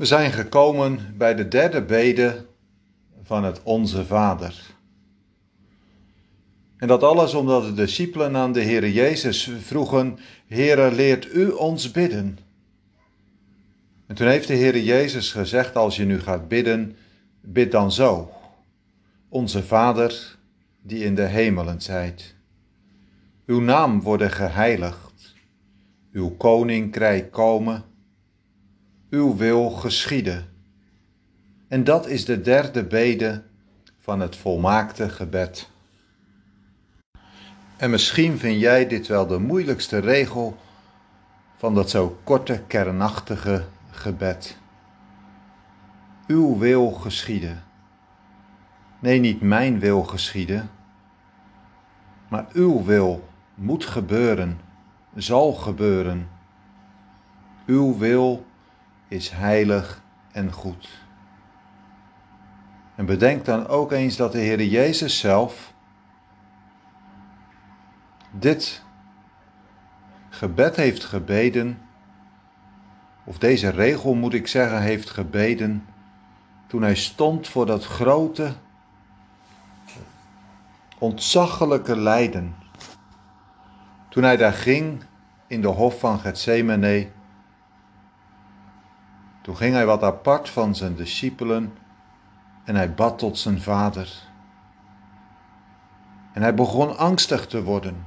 We zijn gekomen bij de derde bede van het Onze Vader. En dat alles omdat de discipelen aan de Heer Jezus vroegen: Heere, leert u ons bidden? En toen heeft de Heer Jezus gezegd: Als je nu gaat bidden, bid dan zo. Onze Vader, die in de hemelen zijt. Uw naam worden geheiligd. Uw koninkrijk komen uw wil geschieden. En dat is de derde bede van het volmaakte gebed. En misschien vind jij dit wel de moeilijkste regel van dat zo korte, kernachtige gebed. Uw wil geschieden. Nee, niet mijn wil geschieden, maar uw wil moet gebeuren, zal gebeuren. Uw wil is heilig en goed. En bedenk dan ook eens dat de Heer Jezus zelf dit gebed heeft gebeden, of deze regel moet ik zeggen, heeft gebeden, toen hij stond voor dat grote, ontzaglijke lijden. Toen hij daar ging in de hof van Gethsemane toen ging hij wat apart van zijn discipelen en hij bad tot zijn vader. En hij begon angstig te worden.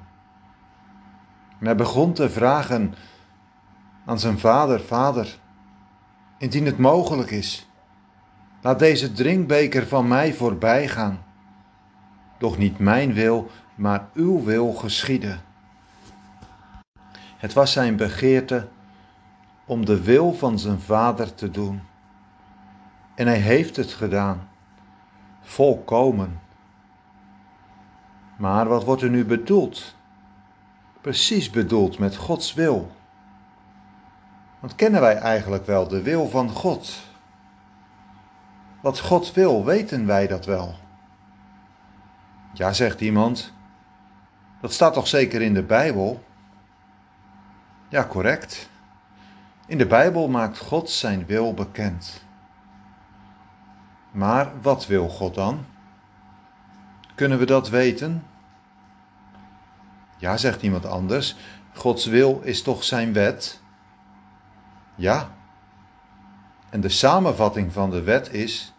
En hij begon te vragen aan zijn vader: Vader, indien het mogelijk is, laat deze drinkbeker van mij voorbij gaan. Doch niet mijn wil, maar uw wil geschieden. Het was zijn begeerte om de wil van zijn vader te doen. En hij heeft het gedaan, volkomen. Maar wat wordt er nu bedoeld? Precies bedoeld met Gods wil. Want kennen wij eigenlijk wel de wil van God? Wat God wil, weten wij dat wel? Ja, zegt iemand. Dat staat toch zeker in de Bijbel? Ja, correct. In de Bijbel maakt God zijn wil bekend. Maar wat wil God dan? Kunnen we dat weten? Ja, zegt iemand anders. Gods wil is toch zijn wet? Ja. En de samenvatting van de wet is: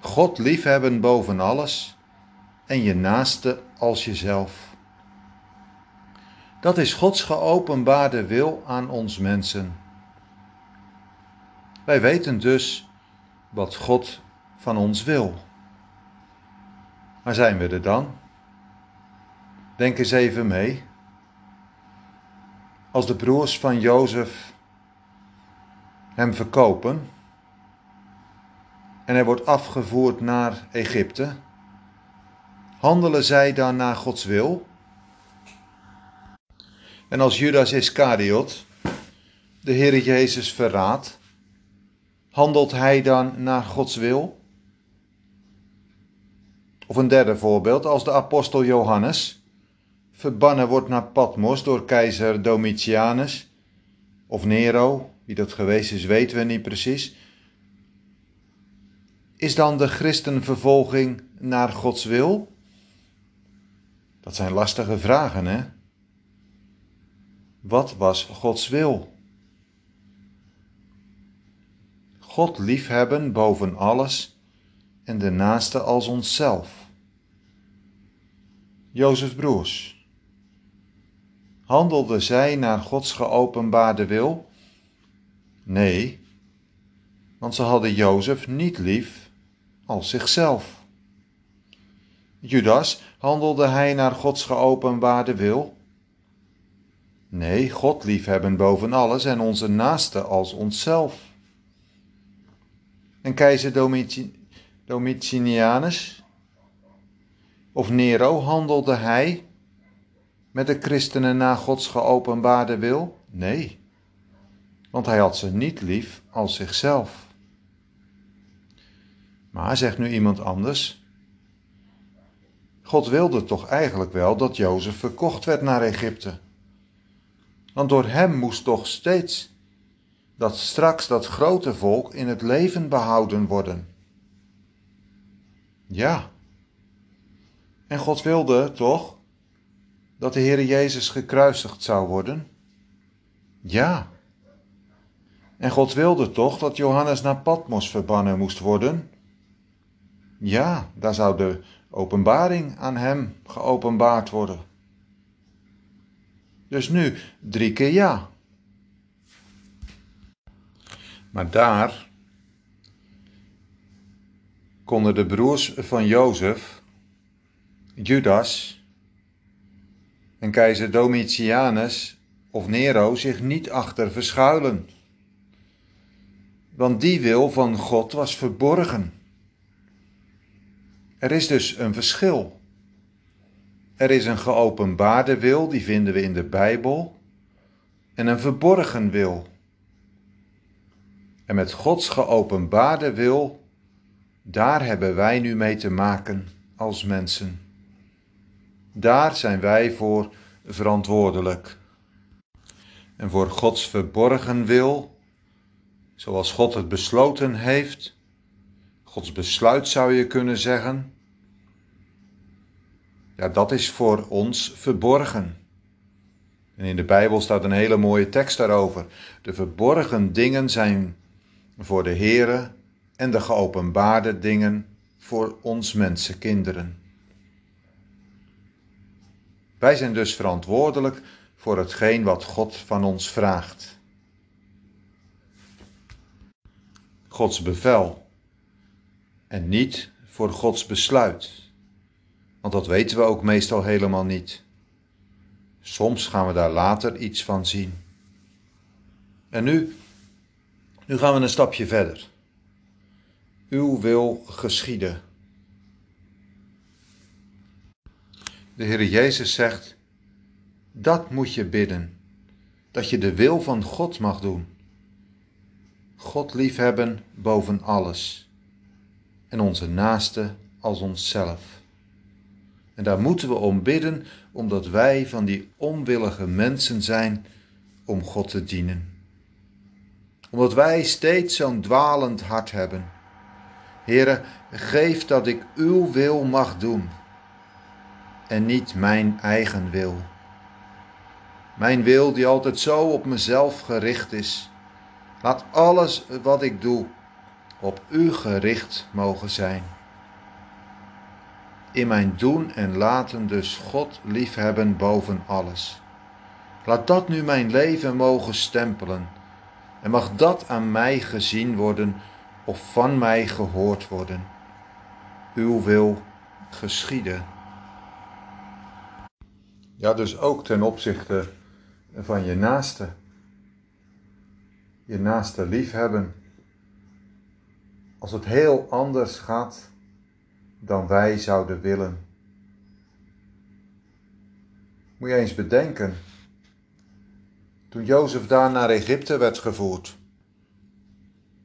God liefhebben boven alles en je naaste als jezelf. Dat is Gods geopenbaarde wil aan ons mensen. Wij weten dus wat God van ons wil. Maar zijn we er dan? Denk eens even mee. Als de broers van Jozef hem verkopen en hij wordt afgevoerd naar Egypte, handelen zij dan naar Gods wil? En als Judas Iscariot de Heer Jezus verraadt, Handelt hij dan naar Gods wil? Of een derde voorbeeld, als de apostel Johannes verbannen wordt naar Patmos door keizer Domitianus of Nero, wie dat geweest is weten we niet precies. Is dan de christenvervolging naar Gods wil? Dat zijn lastige vragen, hè? Wat was Gods wil? God liefhebben boven alles en de naaste als onszelf. Jozef broers. Handelden zij naar Gods geopenbaarde wil? Nee, want ze hadden Jozef niet lief als zichzelf. Judas, handelde hij naar Gods geopenbaarde wil? Nee, God liefhebben boven alles en onze naaste als onszelf. En keizer Domitianus of Nero handelde hij met de christenen na Gods geopenbaarde wil? Nee, want hij had ze niet lief als zichzelf. Maar zegt nu iemand anders, God wilde toch eigenlijk wel dat Jozef verkocht werd naar Egypte. Want door hem moest toch steeds dat straks dat grote volk in het leven behouden worden. Ja. En God wilde toch dat de Heer Jezus gekruisigd zou worden? Ja. En God wilde toch dat Johannes naar Patmos verbannen moest worden? Ja, daar zou de openbaring aan hem geopenbaard worden. Dus nu drie keer ja. Maar daar konden de broers van Jozef, Judas en keizer Domitianus of Nero zich niet achter verschuilen. Want die wil van God was verborgen. Er is dus een verschil. Er is een geopenbaarde wil, die vinden we in de Bijbel, en een verborgen wil. En met Gods geopenbaarde wil, daar hebben wij nu mee te maken als mensen. Daar zijn wij voor verantwoordelijk. En voor Gods verborgen wil, zoals God het besloten heeft, Gods besluit zou je kunnen zeggen, ja, dat is voor ons verborgen. En in de Bijbel staat een hele mooie tekst daarover. De verborgen dingen zijn voor de Here en de geopenbaarde dingen voor ons mensenkinderen. Wij zijn dus verantwoordelijk voor hetgeen wat God van ons vraagt. Gods bevel en niet voor Gods besluit. Want dat weten we ook meestal helemaal niet. Soms gaan we daar later iets van zien. En nu, nu gaan we een stapje verder. Uw wil geschieden. De Heer Jezus zegt, dat moet je bidden, dat je de wil van God mag doen. God liefhebben boven alles en onze naaste als onszelf. En daar moeten we om bidden, omdat wij van die onwillige mensen zijn om God te dienen. Omdat wij steeds zo'n dwalend hart hebben. Heere, geef dat ik uw wil mag doen en niet mijn eigen wil. Mijn wil die altijd zo op mezelf gericht is. Laat alles wat ik doe op u gericht mogen zijn in mijn doen en laten dus God liefhebben boven alles. Laat dat nu mijn leven mogen stempelen en mag dat aan mij gezien worden of van mij gehoord worden. Uw wil geschieden. Ja, dus ook ten opzichte van je naaste. Je naaste liefhebben. Als het heel anders gaat dan wij zouden willen. Moet je eens bedenken, toen Jozef daar naar Egypte werd gevoerd,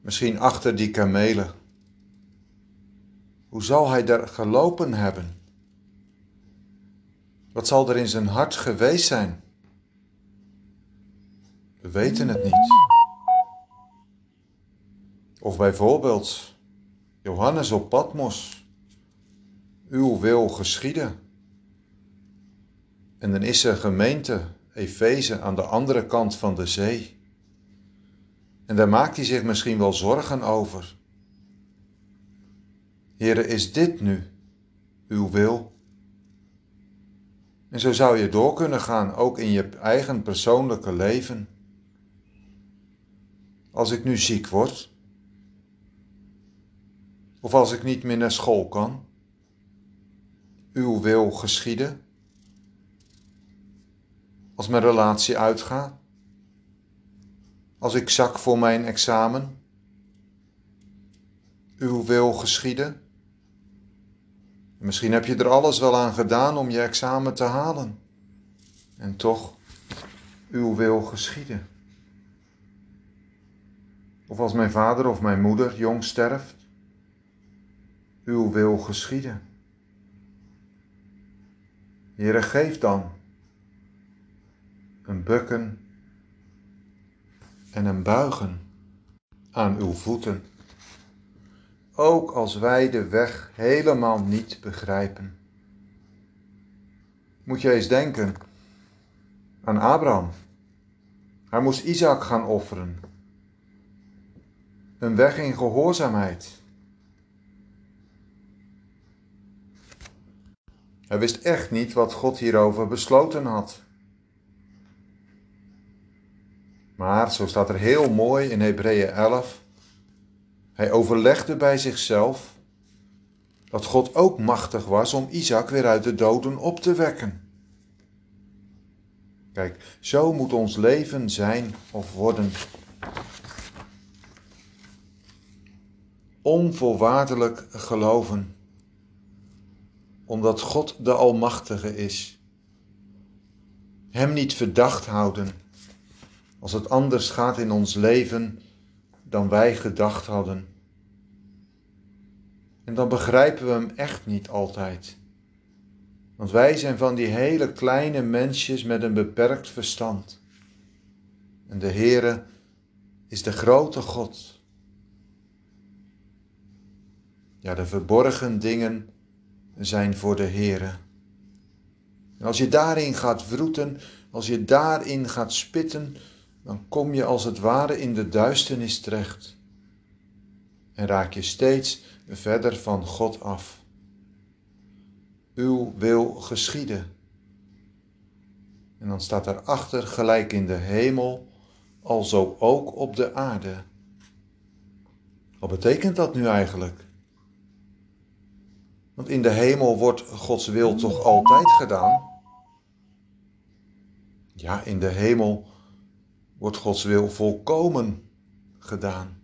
misschien achter die kamelen, hoe zal hij daar gelopen hebben? Wat zal er in zijn hart geweest zijn? We weten het niet. Of bijvoorbeeld Johannes op Patmos uw wil geschieden. En dan is er gemeente Efeze aan de andere kant van de zee. En daar maakt hij zich misschien wel zorgen over. Here, is dit nu uw wil? En zo zou je door kunnen gaan, ook in je eigen persoonlijke leven. Als ik nu ziek word, of als ik niet meer naar school kan, uw wil geschieden? Als mijn relatie uitgaat? Als ik zak voor mijn examen? Uw wil geschieden? Misschien heb je er alles wel aan gedaan om je examen te halen. En toch, uw wil geschieden. Of als mijn vader of mijn moeder jong sterft, uw wil geschieden. Heere, geef dan een bukken en een buigen. aan uw voeten. Ook als wij de weg helemaal niet begrijpen. Moet je eens denken aan Abraham. Hij moest Isaac gaan offeren. Een weg in gehoorzaamheid. Hij wist echt niet wat God hierover besloten had. Maar, zo staat er heel mooi in Hebreeën 11, hij overlegde bij zichzelf dat God ook machtig was om Isaac weer uit de doden op te wekken. Kijk, zo moet ons leven zijn of worden. Onvoorwaardelijk geloven, omdat God de Almachtige is. Hem niet verdacht houden als het anders gaat in ons leven dan wij gedacht hadden. En dan begrijpen we hem echt niet altijd. Want wij zijn van die hele kleine mensjes met een beperkt verstand. En de Heere is de grote God. Ja, de verborgen dingen zijn voor de Heere. Als je daarin gaat vroeten, als je daarin gaat spitten, dan kom je als het ware in de duisternis terecht. En raak je steeds verder van God af. Uw wil geschieden. En dan staat erachter gelijk in de hemel, alzo ook op de aarde. Wat betekent dat nu eigenlijk? Want in de hemel wordt Gods wil toch altijd gedaan? Ja, in de hemel wordt Gods wil volkomen gedaan.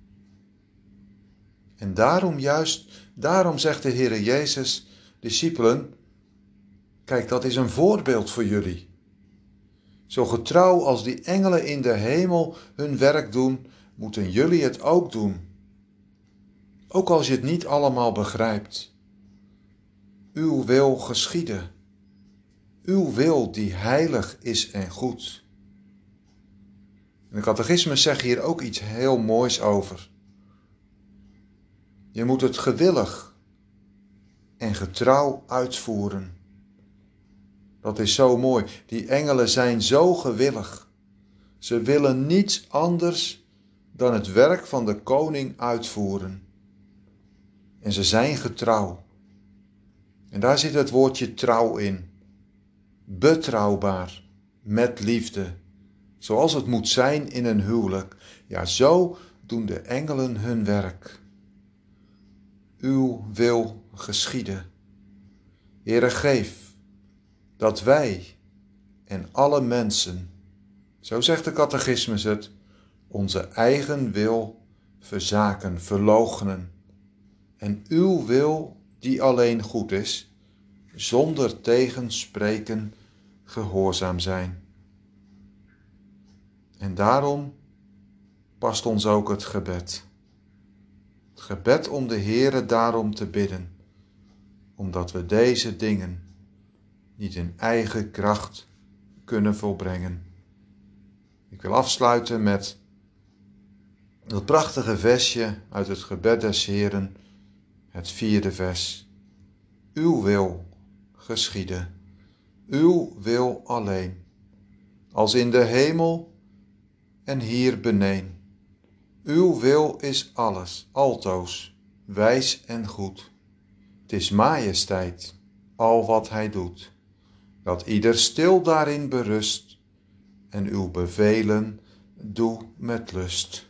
En daarom juist, daarom zegt de Heer Jezus, discipelen, kijk, dat is een voorbeeld voor jullie. Zo getrouw als die engelen in de hemel hun werk doen, moeten jullie het ook doen. Ook als je het niet allemaal begrijpt. Uw wil geschieden. Uw wil die heilig is en goed. De catechisme zegt hier ook iets heel moois over. Je moet het gewillig en getrouw uitvoeren. Dat is zo mooi. Die engelen zijn zo gewillig. Ze willen niets anders dan het werk van de koning uitvoeren. En ze zijn getrouw. En daar zit het woordje trouw in. Betrouwbaar, met liefde zoals het moet zijn in een huwelijk. Ja, zo doen de engelen hun werk. Uw wil geschieden. Heere, geef dat wij en alle mensen, zo zegt de catechismus het, onze eigen wil verzaken, verloochenen. En uw wil, die alleen goed is, zonder tegenspreken gehoorzaam zijn. En daarom past ons ook het gebed. Het gebed om de Heere daarom te bidden, omdat we deze dingen niet in eigen kracht kunnen volbrengen. Ik wil afsluiten met dat prachtige versje uit het gebed des Heeren, het vierde vers. Uw wil geschieden, uw wil alleen, als in de hemel en hier beneen. Uw wil is alles, altoos, wijs en goed. Het is majesteit, al wat hij doet, dat ieder stil daarin berust en uw bevelen doe met lust.